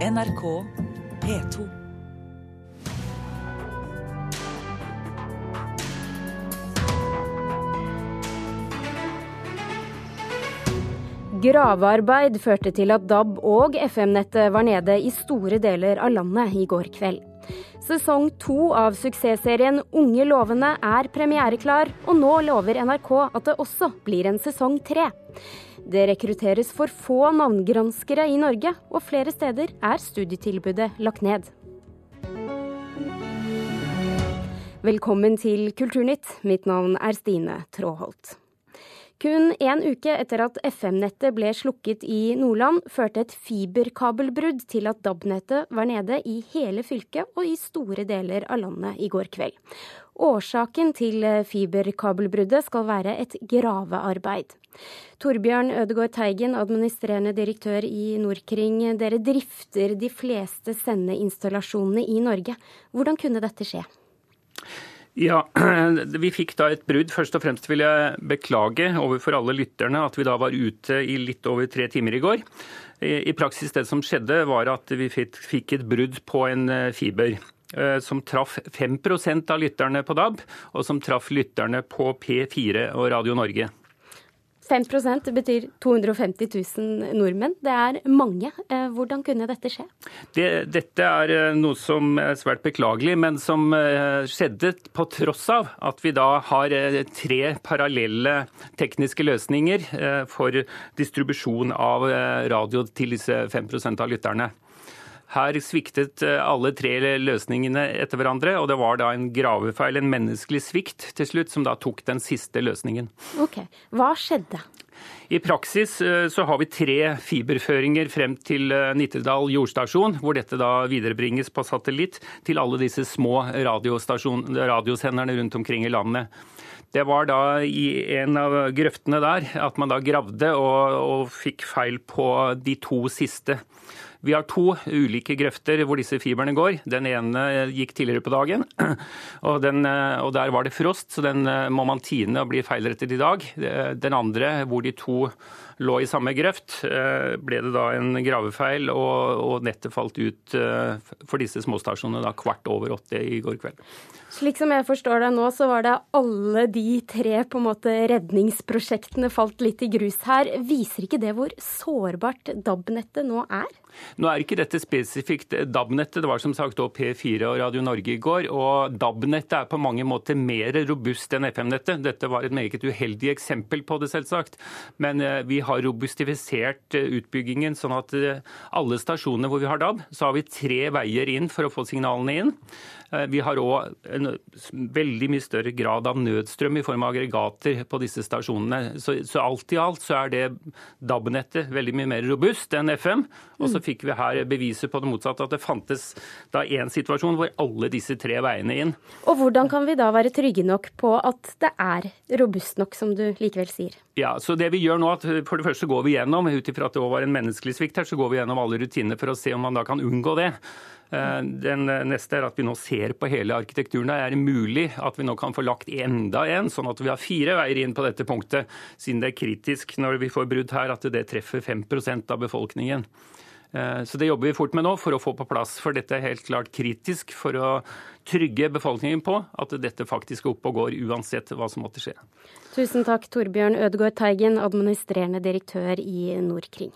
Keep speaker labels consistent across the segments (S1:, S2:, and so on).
S1: NRK P2.
S2: Gravearbeid førte til at DAB og FM-nettet var nede i store deler av landet i går kveld. Sesong to av suksessserien Unge lovende er premiereklar, og nå lover NRK at det også blir en sesong tre. Det rekrutteres for få navngranskere i Norge, og flere steder er studietilbudet lagt ned. Velkommen til Kulturnytt. Mitt navn er Stine Tråholt. Kun en uke etter at FM-nettet ble slukket i Nordland, førte et fiberkabelbrudd til at DAB-nettet var nede i hele fylket og i store deler av landet i går kveld. Årsaken til fiberkabelbruddet skal være et gravearbeid. Torbjørn Ødegaard Teigen, administrerende direktør i Nordkring. Dere drifter de fleste sendeinstallasjonene i Norge. Hvordan kunne dette skje?
S3: Ja, Vi fikk da et brudd. Først og fremst vil jeg beklage overfor alle lytterne at vi da var ute i litt over tre timer i går. I praksis det som skjedde, var at vi fikk et brudd på en fiber som traff 5% av lytterne på DAB, og som traff lytterne på P4 og Radio Norge.
S2: 5 betyr 250 000 nordmenn. Det er mange. Hvordan kunne dette skje?
S3: Det, dette er noe som er svært beklagelig, men som skjedde på tross av at vi da har tre parallelle tekniske løsninger for distribusjon av radio til disse 5% av lytterne. Her sviktet alle tre løsningene etter hverandre, og det var da en gravefeil, en menneskelig svikt, til slutt, som da tok den siste løsningen.
S2: Ok, Hva skjedde?
S3: I praksis så har vi tre fiberføringer frem til Nittedal jordstasjon, hvor dette da viderebringes på satellitt til alle disse små radiosenderne rundt omkring i landet. Det var da i en av grøftene der at man da gravde og, og fikk feil på de to siste. Vi har to ulike grøfter hvor disse fiberne går. Den ene gikk tidligere på dagen, og, den, og, der var det frost, så den må man tine og bli feilrettet i dag. Den andre, hvor de to lå i samme grøft, ble det da en gravefeil, og, og nettet falt ut for disse småstasjonene da kvart over åtte i går kveld.
S2: Slik som jeg forstår deg nå, så var det alle de tre på en måte redningsprosjektene falt litt i grus her. Viser ikke det hvor sårbart DAB-nettet nå er?
S3: Nå er ikke dette spesifikt DAB-nettet, det var som sagt også P4 og Radio Norge i går. Og DAB-nettet er på mange måter mer robust enn FM-nettet. Dette var et meget uheldig eksempel på det, selvsagt. Men vi har robustifisert utbyggingen sånn at alle stasjonene hvor vi har DAB, så har vi tre veier inn for å få signalene inn. Vi har òg en veldig mye større grad av nødstrøm i form av aggregater på disse stasjonene. Så, så alt i alt så er det DAB-nettet veldig mye mer robust enn FM. Og så fikk vi her beviset på det motsatte, at det fantes da en situasjon hvor alle disse tre veiene inn.
S2: Og hvordan kan vi da være trygge nok på at det er robust nok, som du likevel sier?
S3: Ja, så det vi gjør nå, at For det første går vi gjennom, ut ifra at det var en menneskelig svikt her, så går vi gjennom alle rutiner for å se om man da kan unngå det. Den neste er at vi nå ser på hele arkitekturen. Er det mulig at vi nå kan få lagt enda en, sånn at vi har fire veier inn på dette punktet, siden det er kritisk når vi får brudd her at det treffer 5% av befolkningen. Så Det jobber vi fort med nå for å få på plass, for dette er helt klart kritisk for å trygge befolkningen på at dette faktisk er oppe og går uansett hva som måtte skje.
S2: Tusen takk, Torbjørn Ødegaard Teigen, administrerende direktør i Norkring.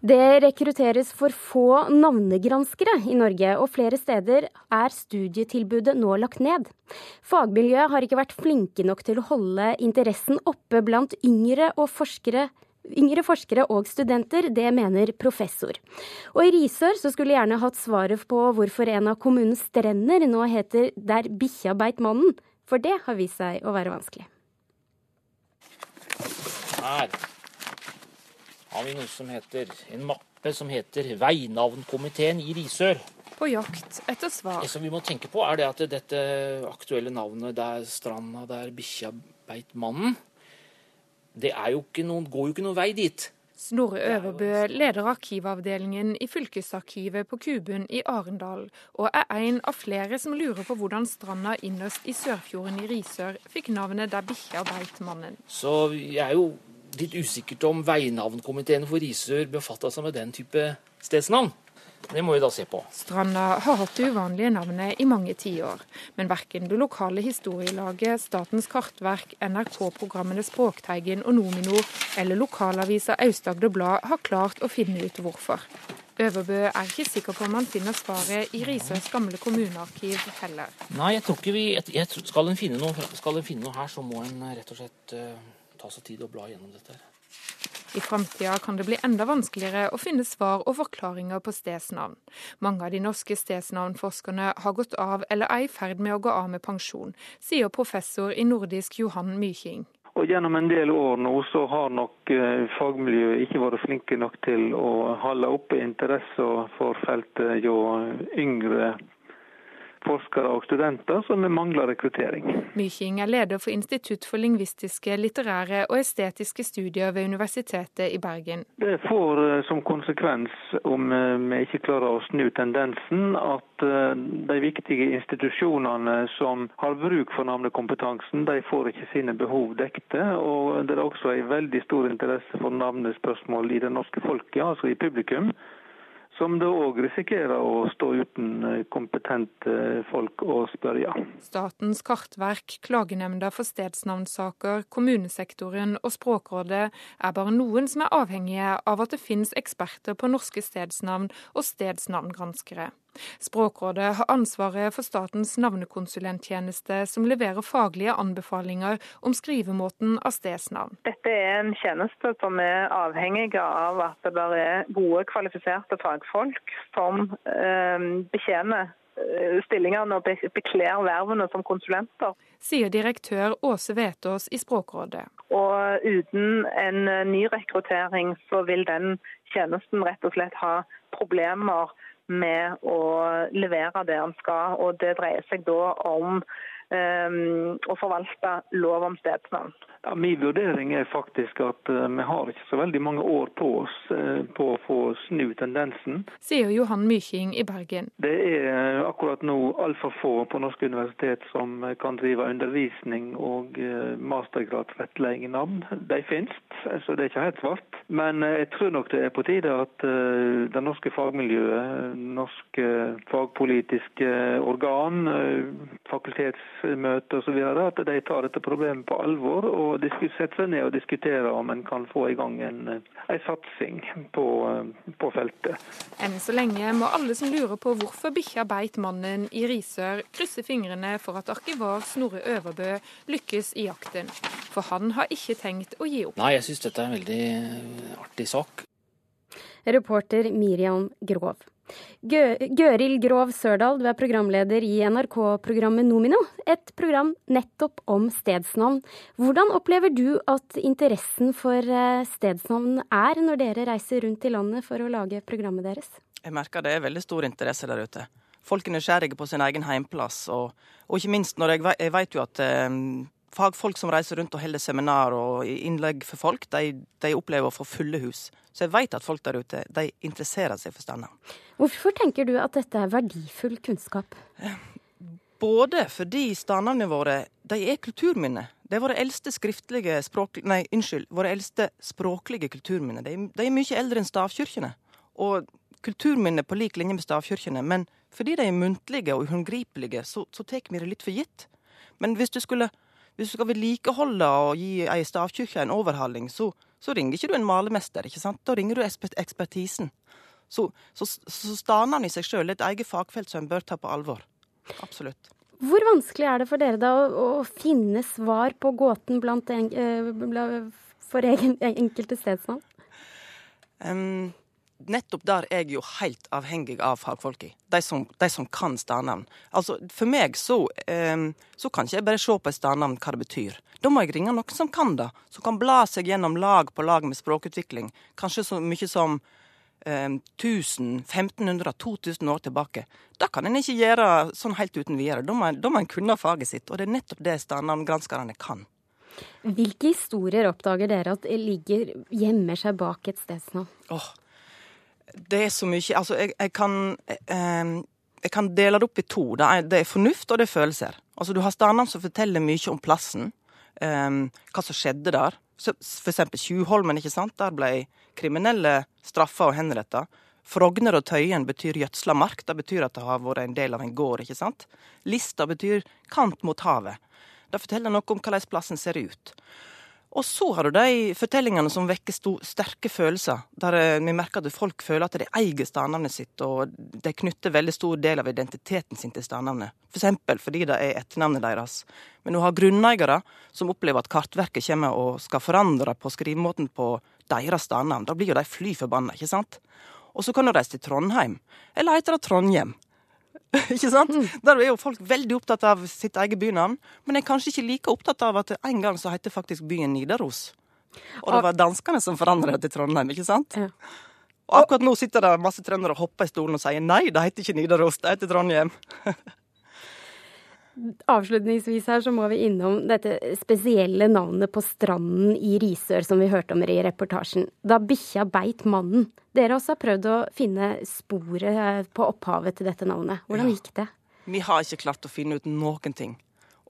S2: Det rekrutteres for få navnegranskere i Norge, og flere steder er studietilbudet nå lagt ned. Fagmiljøet har ikke vært flinke nok til å holde interessen oppe blant yngre og forskere Yngre forskere og studenter, det mener professor. Og i Risør så skulle jeg gjerne hatt svaret på hvorfor en av kommunens strender nå heter Der bikkja beit mannen, for det har vist seg å være vanskelig.
S4: Her har vi noe som heter en mappe som heter Veinavnkomiteen i Risør.
S5: På jakt etter svar.
S4: Det som vi må tenke på, er det at dette aktuelle navnet der stranda der bikkja beit mannen, det er jo ikke noen, går jo ikke noen vei dit.
S5: Snorre Øverbø leder arkivavdelingen i fylkesarkivet på Kubun i Arendal, og er en av flere som lurer på hvordan stranda innerst i Sørfjorden i Risør fikk navnet der bikkja beit mannen.
S4: Så jeg er jo litt usikkert om veinavnkomiteen for Risør befatta seg med den type stedsnavn. Det må vi da se på.
S5: Stranda har hatt det uvanlige navnet i mange tiår, men verken det lokale historielaget, Statens kartverk, NRK-programmene Språkteigen og Nomino eller lokalavisa Aust-Agder Blad har klart å finne ut hvorfor. Øverbø er ikke sikker på om han finner svaret i Risørs gamle kommunearkiv heller.
S4: Nei, jeg tror ikke vi jeg, jeg, Skal en finne, finne, noe her, så må en rett og slett uh, ta seg tid og bla gjennom dette. her.
S5: I framtida kan det bli enda vanskeligere å finne svar og forklaringer på stedsnavn. Mange av de norske stedsnavnforskerne har gått av eller er i ferd med å gå av med pensjon, sier professor i nordisk Johan Myking.
S6: Og Gjennom en del år nå så har nok eh, fagmiljøet ikke vært flinke nok til å holde oppe interessen for feltet jo yngre forskere og studenter, så vi mangler rekruttering.
S5: Myking er leder for Institutt for lingvistiske, litterære og estetiske studier ved Universitetet i Bergen.
S6: Det får eh, som konsekvens, om eh, vi ikke klarer å snu tendensen, at eh, de viktige institusjonene som har bruk for navnekompetansen, de får ikke sine behov dekte. Og det er også en veldig stor interesse for navnespørsmål i det norske folket, altså i publikum som da òg risikerer å stå uten eh, kompetente folk å spørre.
S5: Statens kartverk, Klagenemnda for stedsnavnsaker, kommunesektoren og Språkrådet er bare noen som er avhengige av at det finnes eksperter på norske stedsnavn og stedsnavngranskere. Språkrådet har ansvaret for statens navnekonsulenttjeneste, som leverer faglige anbefalinger om skrivemåten av stedsnavn.
S7: Dette er en tjeneste som er avhengig av at det er gode, kvalifiserte fagfolk som eh, betjener eh, stillingene og bekler vervene som konsulenter.
S5: Sier direktør Åse Vetås i Språkrådet.
S7: Og uten en ny rekruttering så vil den tjenesten rett og slett ha problemer med å levere det han skal. og Det dreier seg da om um, å forvalte lov om stedsnavn.
S6: Ja, min vurdering er faktisk at uh, vi har ikke så veldig mange år på oss uh, på å få snu tendensen.
S5: Sier Johan Myking i Bergen.
S6: Det er uh, akkurat nå altfor få på norske universitet som kan drive undervisning og mastergradsrettledning i navn. De finnes, så det er ikke helt svart. Men jeg tror nok det er på tide at det norske fagmiljøet, norske fagpolitiske organ, fakultetsmøter osv., at de tar dette problemet på alvor. og og sette seg ned og diskutere om en kan få i gang en, en satsing på, på, feltet.
S5: Enn så lenge må alle som lurer på hvorfor bikkja beit mannen i Risør, krysse fingrene for at arkivar Snorre Øverbø lykkes i jakten. For han har ikke tenkt å gi opp.
S4: Nei, jeg syns dette er en veldig artig sak.
S2: Reporter Miriam Grov. Gøril Grov Sørdal, du er programleder i NRK-programmet Nomino, et program nettopp om stedsnavn. Hvordan opplever du at interessen for eh, stedsnavn er når dere reiser rundt i landet for å lage programmet deres?
S8: Jeg merker det er veldig stor interesse der ute. Folk er nysgjerrige på sin egen heimplass, og, og ikke minst når jeg, jeg vet jo at eh, fagfolk som reiser rundt og holder seminar og innlegg for folk, de, de, opplever å få fulle hus. Så jeg vet at folk der ute de interesserer seg for stander.
S2: Hvorfor tenker du at dette er verdifull kunnskap?
S8: Både fordi standene våre de er kulturminner. Det er våre eldste skriftlige språk... Nei, unnskyld. Våre eldste språklige kulturminner. De, de er mye eldre enn stavkirkene. Og kulturminner på lik linje med stavkirkene. Men fordi de er muntlige og uhåndgripelige, så, så tar vi det litt for gitt. Men hvis du skulle hvis du skal vedlikeholde og gi ei stavkirke en overhaling, så, så, ringer ikke du en malermester, ikke sant? Da ringer du ekspertisen. Så, så, så stanene i seg sjøl er et eget fagfelt som en bør ta på alvor. Absolutt.
S2: Hvor vanskelig er det for dere da å, å finne svar på gåten blant en, uh, for egen, enkelte stedsnavn?
S8: Um, nettopp der er jeg jo helt avhengig av fagfolka. De de som kan stadnavn. Altså, for meg så, eh, så kan ikke jeg bare se på et stadnavn hva det betyr. Da må jeg ringe noen som kan det. Som kan bla seg gjennom lag på lag med språkutvikling. Kanskje så mye som eh, 1000, 1500, 2000 år tilbake. Det kan en ikke gjøre sånn helt uten videre. Da må, da må en kunne faget sitt. Og det er nettopp det stadnavngranskerne kan.
S2: Hvilke historier oppdager dere at ligger, gjemmer seg bak et stedsnavn?
S8: Oh, det er så mye Altså, jeg, jeg kan eh, jeg kan dele det opp i to. Det er, det er fornuft, og det er følelser. Altså, Du har stednavn som forteller mye om plassen, um, hva som skjedde der. Så, for eksempel Tjuvholmen, ikke sant? Der ble kriminelle straffa og henretta. Frogner og Tøyen betyr gjødsla mark. Det betyr at det har vært en del av en gård. ikke sant? Lista betyr kant mot havet. Det forteller noe om hvordan plassen ser ut. Og så har du de fortellingene som vekker sterke følelser. Der eh, vi merker at folk føler at de eier stednavnet sitt, og de knytter veldig stor del av identiteten sin til stednavnet. F.eks. For fordi det er etternavnet deres. Men du har grunneiere som opplever at Kartverket kommer og skal forandre på skrivemåten på deres stednavn. Da blir jo de fly forbanna, ikke sant? Og så kan du reise til Trondheim. Eller heter det Trondhjem? ikke sant? Mm. Der er jo folk veldig opptatt av sitt eget bynavn, men er kanskje ikke like opptatt av at en gang så heter faktisk byen Nidaros. Og det var danskene som forandret det til Trondheim, ikke sant? Ja. Og akkurat nå sitter det masse trøndere og hopper i stolen og sier nei, det heter ikke Nidaros, det heter Trondheim.
S2: Avslutningsvis her så må vi innom dette spesielle navnet på stranden i Risør som vi hørte om i reportasjen. Da bikkja beit mannen. Dere også har prøvd å finne sporet på opphavet til dette navnet. Hvordan gikk det?
S8: Vi har ikke klart å finne ut noen ting.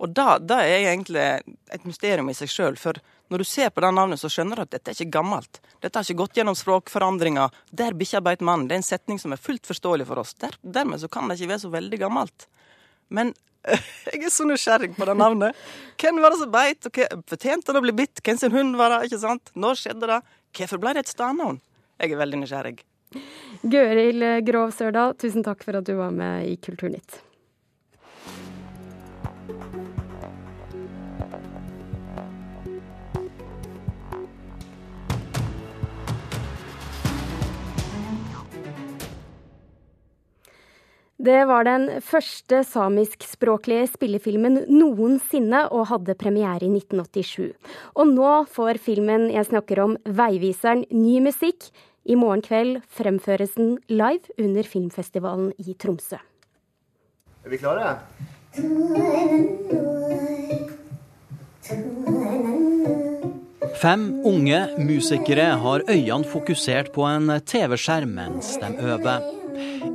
S8: Og da er egentlig et mysterium i seg sjøl. For når du ser på det navnet, så skjønner du at dette er ikke gammelt. Dette har ikke gått gjennom språkforandringer. Der bikkja beit mannen. Det er en setning som er fullt forståelig for oss. Der, dermed så kan det ikke være så veldig gammelt. Men Jeg er så nysgjerrig på det navnet. Hvem var det som beit, og hva fortjente det å bli bitt? Hvem sin hund var det? ikke sant? Når skjedde det? Hvorfor ble det et stednavn? Jeg er veldig nysgjerrig.
S2: Gøril Grov Sørdal, tusen takk for at du var med i Kulturnytt. Det var den første samiskspråklige spillefilmen noensinne, og hadde premiere i 1987. Og nå får filmen jeg snakker om, Veiviseren, ny musikk. I morgen kveld fremføres den live under filmfestivalen i Tromsø.
S9: Er vi klare?
S10: Fem unge musikere har øynene fokusert på en TV-skjerm mens de øver.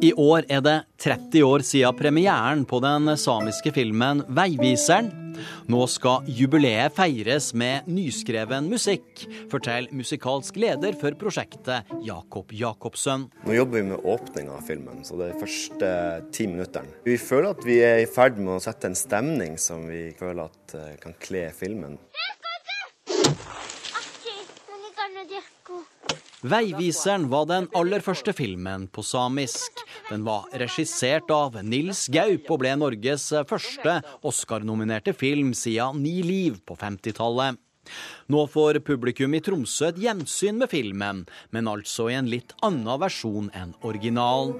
S10: I år er det 30 år siden premieren på den samiske filmen 'Veiviseren'. Nå skal jubileet feires med nyskreven musikk, forteller musikalsk leder for prosjektet, Jakob Jacobsen.
S9: Nå jobber vi med åpninga av filmen, så det er første ti minuttene. Vi føler at vi er i ferd med å sette en stemning som vi føler at eh, kan kle filmen.
S10: Veiviseren var den aller første filmen på samisk. Den var regissert av Nils Gaup og ble Norges første Oscar-nominerte film siden Ni liv på 50-tallet. Nå får publikum i Tromsø et gjensyn med filmen, men altså i en litt annen versjon enn originalen.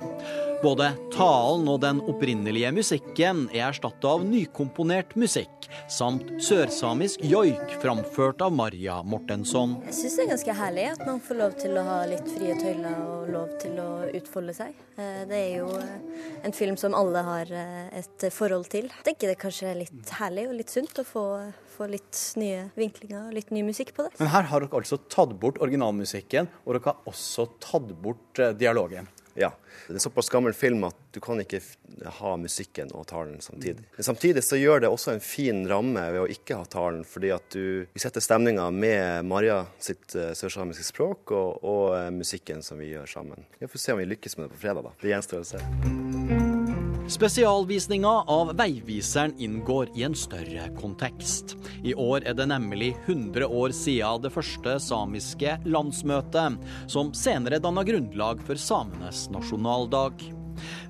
S10: Både talen og den opprinnelige musikken er erstatta av nykomponert musikk, samt sørsamisk joik framført av Marja Mortensson.
S11: Jeg syns det er ganske herlig at man får lov til å ha litt frie tøyler og lov til å utfolde seg. Eh, det er jo eh, en film som alle har eh, et forhold til. Jeg tenker det kanskje er litt herlig og litt sunt å få få litt nye vinklinger og litt ny musikk på det.
S10: Men her har dere altså tatt bort originalmusikken, og dere har også tatt bort dialogen.
S9: Ja. Det er en såpass gammel film at du kan ikke ha musikken og talen samtidig. Men samtidig så gjør det også en fin ramme ved å ikke ha talen, fordi at du setter stemninga med Maria sitt uh, sørsamiske språk og, og uh, musikken som vi gjør sammen. Vi får se om vi lykkes med det på fredag, da. Det gjenstår å se.
S10: Spesialvisninga av Veiviseren inngår i en større kontekst. I år er det nemlig 100 år siden det første samiske landsmøtet, som senere danna grunnlag for samenes nasjonaldag.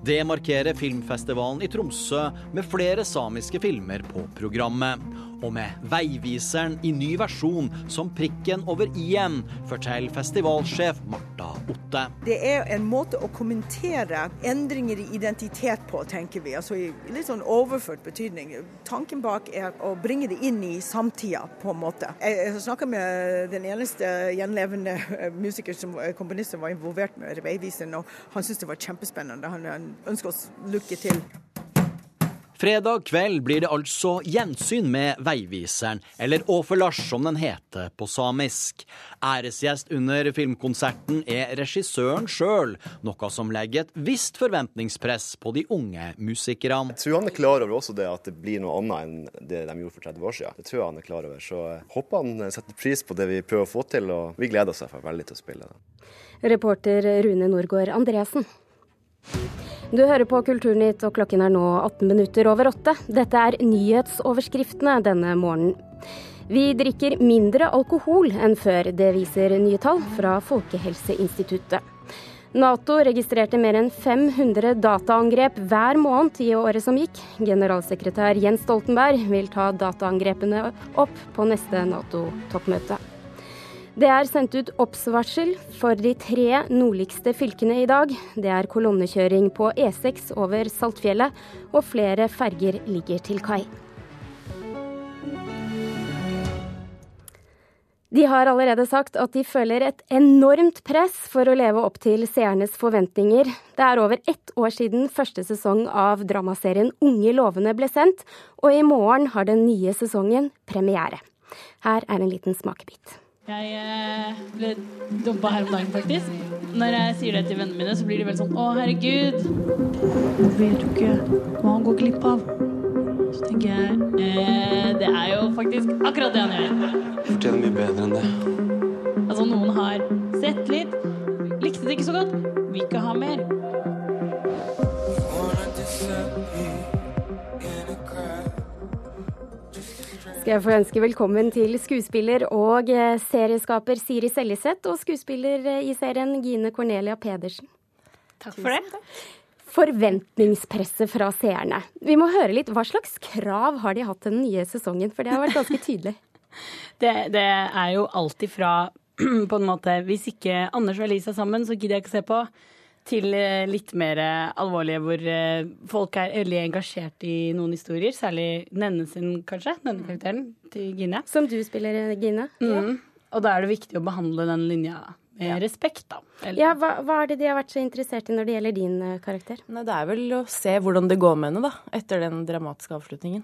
S10: Det markerer filmfestivalen i Tromsø med flere samiske filmer på programmet og med Veiviseren i ny versjon som prikken over i-en, forteller festivalsjef Marta Otte.
S12: Det er en måte å kommentere endringer i identitet på, tenker vi. Altså i litt sånn overført betydning. Tanken bak er å bringe det inn i samtida, på en måte. Jeg snakka med den eneste gjenlevende musiker som komponist som var involvert med Veiviseren, og han syntes det var kjempespennende. Han ønsker oss lykke til.
S10: Fredag kveld blir det altså gjensyn med Veiviseren, eller Åfe-Lars som den heter på samisk. Æresgjest under filmkonserten er regissøren sjøl, noe som legger et visst forventningspress på de unge musikerne.
S9: Jeg tror han er klar over også det at det blir noe annet enn det de gjorde for 30 år siden. Det tror jeg han er klar over, så jeg håper han setter pris på det vi prøver å få til, og vi gleder oss veldig til å spille det.
S2: Reporter Rune Norgård Andresen. Du hører på Kulturnytt, og klokken er nå 18 minutter over åtte. Dette er nyhetsoverskriftene denne morgenen. Vi drikker mindre alkohol enn før, det viser nye tall fra Folkehelseinstituttet. Nato registrerte mer enn 500 dataangrep hver måned i året som gikk. Generalsekretær Jens Stoltenberg vil ta dataangrepene opp på neste Nato-toppmøte. Det er sendt ut obs-varsel for de tre nordligste fylkene i dag. Det er kolonnekjøring på E6 over Saltfjellet, og flere ferger ligger til kai. De har allerede sagt at de føler et enormt press for å leve opp til seernes forventninger. Det er over ett år siden første sesong av dramaserien Unge lovende ble sendt, og i morgen har den nye sesongen premiere. Her er en liten smakebit.
S13: Jeg eh, ble dumpa her om dagen, faktisk. Når jeg sier det til vennene mine, så blir de veldig sånn Å, herregud. Vet du ikke hva han går glipp av? Så tenker jeg eh, Det er jo faktisk akkurat det han gjør.
S14: Fortjener mye bedre enn det.
S13: Altså, noen har sett litt, likte det ikke så godt, vil ikke ha mer.
S2: Skal jeg få ønske velkommen til skuespiller og eh, serieskaper Siri Seljeseth og skuespiller eh, i serien Gine Cornelia Pedersen.
S13: Takk for det.
S2: Forventningspresset fra seerne. Vi må høre litt. Hva slags krav har de hatt til den nye sesongen? For det har vært ganske tydelig.
S13: det, det er jo alltid fra på en måte Hvis ikke Anders og Elise er sammen, så gidder jeg ikke å se på til eh, litt mer eh, alvorlige, hvor eh, folk er veldig engasjert i noen historier. Særlig Nenne sin, kanskje. Denne karakteren til Gine.
S2: Som du spiller, Gine.
S13: Mm. Og da er det viktig å behandle den linja med ja. respekt, da.
S2: Eller... Ja, hva, hva, er det de har vært så interessert i når det gjelder din karakter?
S15: Nei, det er vel å se hvordan det går med henne, da. Etter den dramatiske avslutningen.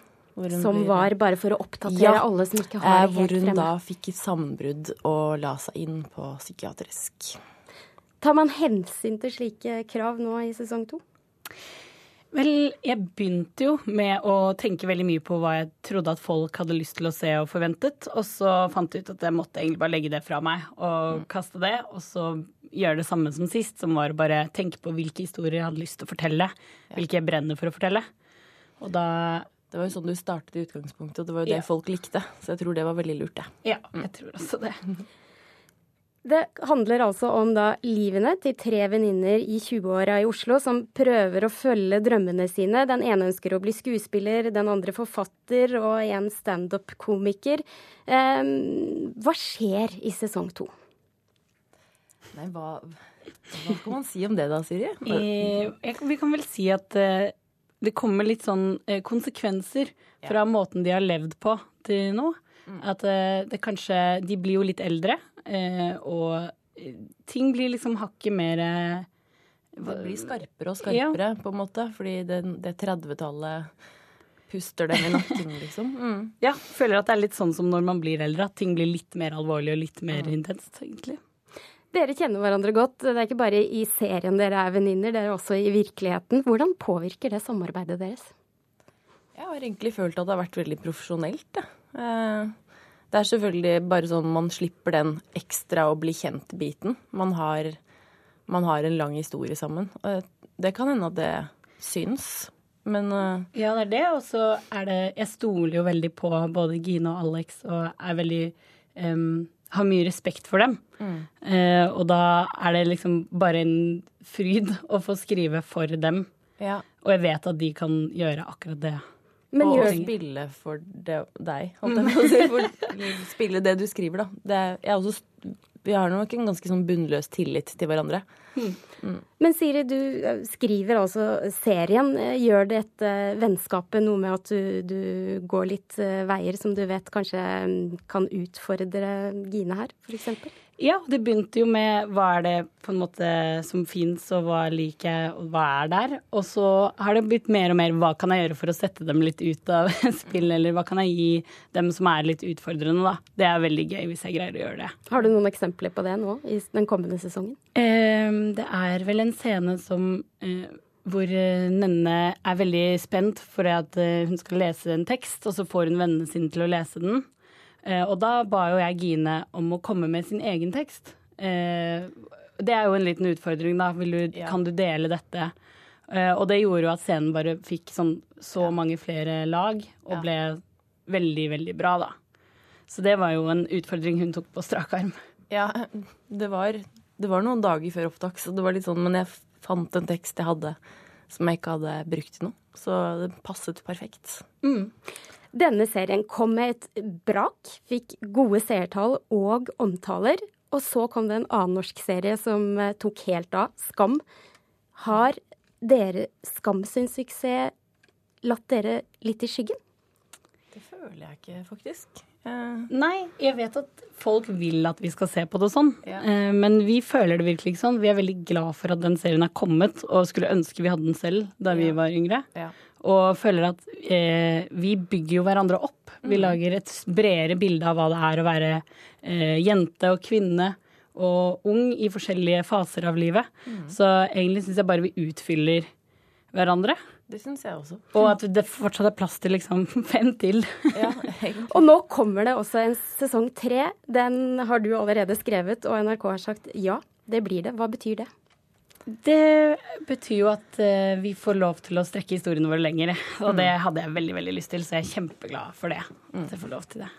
S2: Som blir... var bare for å oppdatere ja, alle som ikke har det helt fremme?
S15: Hvor hun da fikk et sammenbrudd og la seg inn på psykiatrisk.
S2: Tar man hensyn til slike krav nå i sesong to?
S13: Vel, jeg begynte jo med å tenke veldig mye på hva jeg trodde at folk hadde lyst til å se og forventet, og så fant jeg ut at jeg måtte egentlig bare legge det fra meg og mm. kaste det, og så gjøre det samme som sist, som var å bare tenke på hvilke historier jeg hadde lyst til å fortelle, hvilke jeg brenner for å fortelle. Og da
S15: det var jo sånn du startet i utgangspunktet, og det var jo det ja. folk likte. Så jeg tror det var veldig lurt, det.
S13: Ja, jeg tror også det.
S2: Det handler altså om da livene til tre venninner i 20-åra i Oslo som prøver å følge drømmene sine. Den ene ønsker å bli skuespiller, den andre forfatter og en standup-komiker. Eh, hva skjer i sesong to?
S15: Nei, hva, hva, kan man si om det da, Siri?
S13: Eh, vi kan vel si at eh, det kommer litt sånn eh, konsekvenser fra ja. måten de har levd på til nå. Mm. At eh, det kanskje De blir jo litt eldre. Eh, og eh, ting blir liksom hakket mer
S15: Det blir skarpere og skarpere, ja. på en måte. Fordi det, det 30-tallet puster dem i nakken, liksom. Mm.
S13: Ja, føler at det er litt sånn som når man blir eldre, at ting blir litt mer alvorlig og litt mer mm. intenst, egentlig.
S2: Dere kjenner hverandre godt. Det er ikke bare i serien dere er venninner, dere er også i virkeligheten. Hvordan påvirker det samarbeidet deres?
S15: Jeg har egentlig følt at det har vært veldig profesjonelt. Ja. Det er selvfølgelig bare sånn man slipper den ekstra å bli kjent-biten. Man, man, har en lang historie sammen. Det kan hende at det syns, men uh...
S13: Ja, det er det. Og så er det Jeg stoler jo veldig på både Gine og Alex og er veldig um, Har mye respekt for dem. Mm. Uh, og da er det liksom bare en fryd å få skrive for dem. Ja. Og jeg vet at de kan gjøre akkurat det
S15: men og gjør... spille for det, deg, jeg si. For, spille det du skriver, da. Er, også, vi har nok en ganske sånn bunnløs tillit til hverandre. Mm.
S2: Mm. Men Siri, du eh, skriver altså serien. Gjør dette vennskapet noe med at du, du, går litt veier som du vet kanskje mm, kan utfordre Gine her, f.eks.?
S13: Ja, det begynte jo med hva er det på en måte som fins, og hva liker jeg, og hva er der. Og så har det blitt mer og mer hva kan jeg gjøre for å sette dem litt ut av spill, eller hva kan jeg gi dem som er litt utfordrende, da. Det er veldig gøy hvis jeg greier å gjøre det.
S2: Har du noen eksempler på det nå i den kommende sesongen?
S13: Eh, det er vel en scene som eh, hvor eh, Nenne er veldig spent for at eh, hun skal lese en tekst, og så får hun vennene sine til å lese den. Eh, og da ba jo jeg Gine om å komme med sin egen tekst. Eh, det er jo en liten utfordring, da. Du, ja. Kan du dele dette? Eh, og det gjorde jo at scenen bare fikk sånn, så ja. mange flere lag, og ja. ble veldig, veldig bra, da. Så det var jo en utfordring hun tok på strak arm.
S15: Ja, det var, det var noen dager før opptak, så det var litt sånn Men jeg fant en tekst jeg hadde som jeg ikke hadde brukt til noe. Så det passet perfekt. Mm.
S2: Denne serien kom med et brak, fikk gode seertall og omtaler. Og så kom det en annen norsk serie som eh, tok helt av, Skam. Har dere Skam sin suksess latt dere litt i skyggen?
S15: Det føler jeg ikke, faktisk.
S13: Uh... Nei, jeg vet at folk vil at vi skal se på det sånn. yeah. Uh, men vi føler det virkelig ikke sånn. Vi er veldig glad for at den serien er kommet, og skulle ønske vi hadde den selv da yeah. vi var yngre. Ja og føler at eh, vi bygger jo hverandre opp. Vi mm. lager et bredere bilde av hva det er å være eh, jente og kvinne og ung i forskjellige faser av livet. Mm. Så egentlig syns jeg bare vi utfyller hverandre.
S15: Det syns jeg også.
S13: Og at det fortsatt er plass til liksom fem til. Ja,
S2: og nå kommer det også en sesong tre. Den har du allerede skrevet, og NRK har sagt ja, det blir det. Hva betyr det?
S13: Det betyr jo at uh, vi får lov til å strekke historiene våre lenger. Og det mm. hadde jeg veldig veldig lyst til, så jeg er kjempeglad for det. Mm. At jeg får lov til det.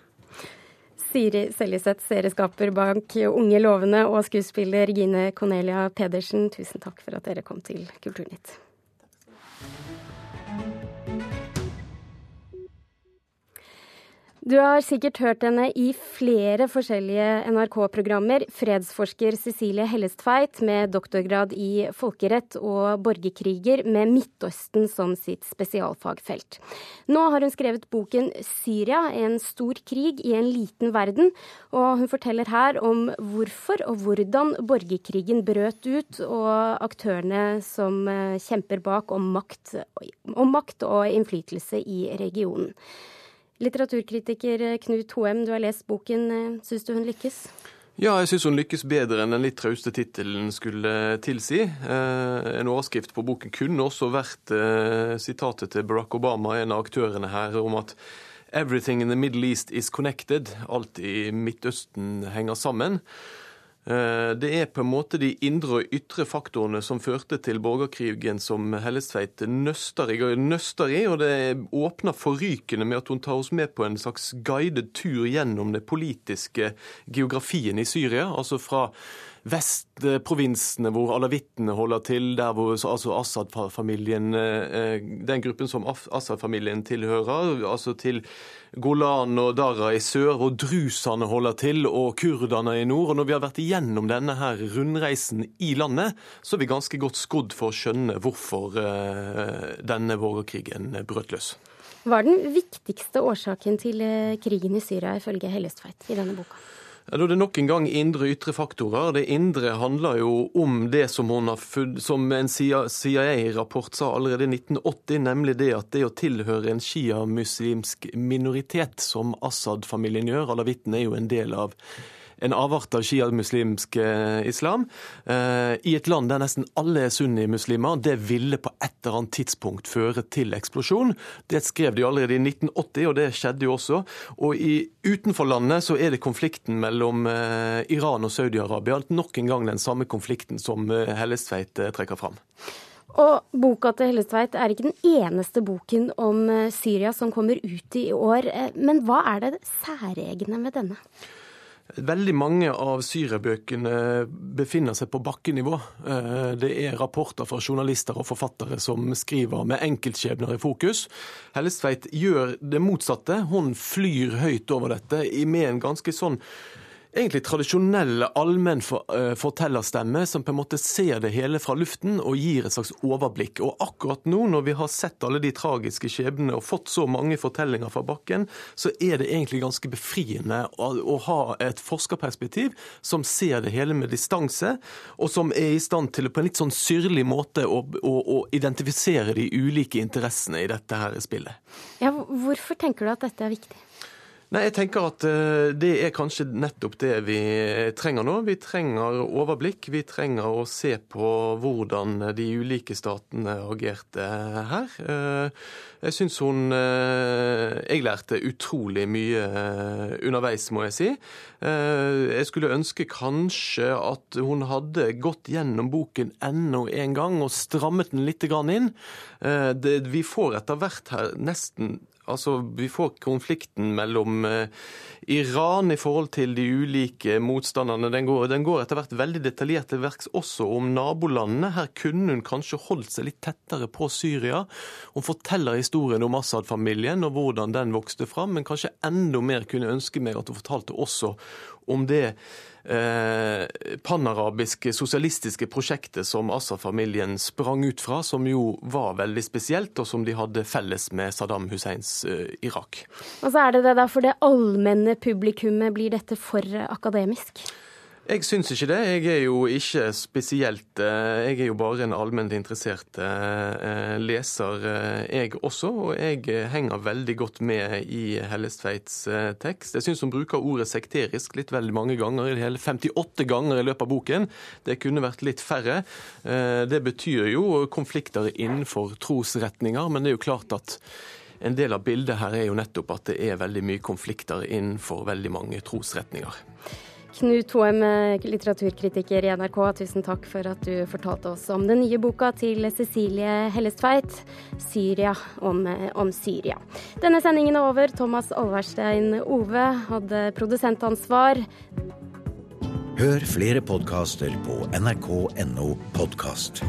S2: Siri Seljeseth, serieskaper bak Unge lovende, og skuespiller Gine Cornelia Pedersen, tusen takk for at dere kom til Kulturnytt. Du har sikkert hørt henne i flere forskjellige NRK-programmer. Fredsforsker Cecilie Hellestveit med doktorgrad i folkerett og borgerkriger med Midtøsten som sitt spesialfagfelt. Nå har hun skrevet boken 'Syria en stor krig i en liten verden', og hun forteller her om hvorfor og hvordan borgerkrigen brøt ut, og aktørene som eh, kjemper bak om makt, om makt og innflytelse i regionen. Litteraturkritiker Knut Hoem, du har lest boken. Syns du hun lykkes?
S14: Ja, jeg syns hun lykkes bedre enn den litt trauste tittelen skulle tilsi. Eh, en overskrift på boken kunne også vært eh, sitatet til Barack Obama, en av aktørene her, om at 'everything in the Middle East is connected'. Alt i Midtøsten henger sammen. Eh, det er på en måte de indre og ytre faktorene som førte til borgerkrigen som Hellestveit nøster i, nøster i, og det åpner forrykende med at hun tar oss med på en slags guidet tur gjennom det politiske geografien i Syria. altså fra vestprovinsene hvor alawittene holder til, der hvor altså Assad-familien, eh, den gruppen som Assad-familien tilhører, altså til Golan og Dara i sør, hvor drusene holder til, og kurderne i nord. Og når vi har vært igjennom denne her rundreisen i landet, så er vi ganske godt skodd for å skjønne hvorfor eh, denne borgerkrigen brøt løs.
S2: Hva er den viktigste årsaken til eh, krigen i Syria, ifølge Hellestveit i denne boka?
S14: Ja, da er det nok en gang indre og ytre faktorer. Det indre handler jo om det som, har som en CIA-rapport sa allerede i 1980, nemlig det at det å tilhøre en sjiamuslimsk minoritet, som Assad-familien gjør, alawittene er jo en del av en avart av shia-muslimsk eh, islam, eh, i et land der nesten alle er sunni-muslimer, det ville på et eller annet tidspunkt føre til eksplosjon. Det skrev de allerede i 1980, og det skjedde jo også. Og i, utenfor landet så er det konflikten mellom eh, Iran og Saudi-Arabia. Nok en gang den samme konflikten som Hellestveit trekker fram.
S2: Og boka til Hellestveit er ikke den eneste boken om Syria som kommer ut i år. Men hva er det særegne med denne?
S14: Veldig mange av syriabøkene befinner seg på bakkenivå. Eh, det er rapporter fra journalister og forfattere som skriver med enkeltskjebner i fokus. Hellestveit gjør det motsatte. Hun flyr høyt over dette med en ganske sånn egentlig tradisjonelle allmenn eh, fortellerstemme som på en måte ser det hele fra luften og gir et slags overblikk. Og akkurat nå, når vi har sett alle de tragiske skjebnene og fått så mange fortellinger fra bakken, så er det egentlig ganske befriende å, å ha et forskerperspektiv som ser det hele med distanse, og som er i stand til på en litt sånn syrlig måte å, å, å identifisere de ulike interessene i dette her spillet.
S2: Ja, hvorfor tenker du at dette er viktig?
S14: Nei, jeg tenker at eh, Det er kanskje nettopp det vi trenger nå. Vi trenger overblikk. Vi trenger å se på hvordan de ulike statene agerte her. Eh, jeg syns hun eh, Jeg lærte utrolig mye underveis, må jeg si. Jeg skulle ønske kanskje at hun hadde gått gjennom boken enda en gang og strammet den litt inn. Vi får etter hvert her nesten Altså, Vi får konflikten mellom eh, Iran i forhold til de ulike motstanderne. Den går, den går etter hvert veldig detaljert til verks også om nabolandene. Her kunne hun kanskje holdt seg litt tettere på Syria. Hun forteller historien om Assad-familien og hvordan den vokste fram, men kanskje enda mer kunne ønske meg at hun fortalte også om det eh, panarabiske sosialistiske prosjektet som Assad-familien sprang ut fra, som jo var veldig spesielt, og som de hadde felles med Saddam Husseins eh, Irak.
S2: Og så er det det da, For det allmenne publikummet, blir dette for akademisk?
S14: Jeg syns ikke det. Jeg er jo ikke spesielt eh, Jeg er jo bare en allment interessert eh, leser, eh, jeg også. Og jeg henger veldig godt med i Hellestveits tekst. Jeg syns hun bruker ordet sekterisk litt veldig mange ganger. hele 58 ganger i løpet av boken. Det kunne vært litt færre. Det betyr jo konflikter innenfor trosretninger, men det er jo klart at en del av bildet her er jo nettopp at det er veldig mye konflikter innenfor veldig mange trosretninger.
S2: Knut Hoem, litteraturkritiker i NRK, tusen takk for at du fortalte oss om den nye boka til Cecilie Hellestveit, 'Syria om, om Syria'. Denne sendingen er over. Thomas Alverstein Ove hadde produsentansvar.
S16: Hør flere podkaster på nrk.no podkast.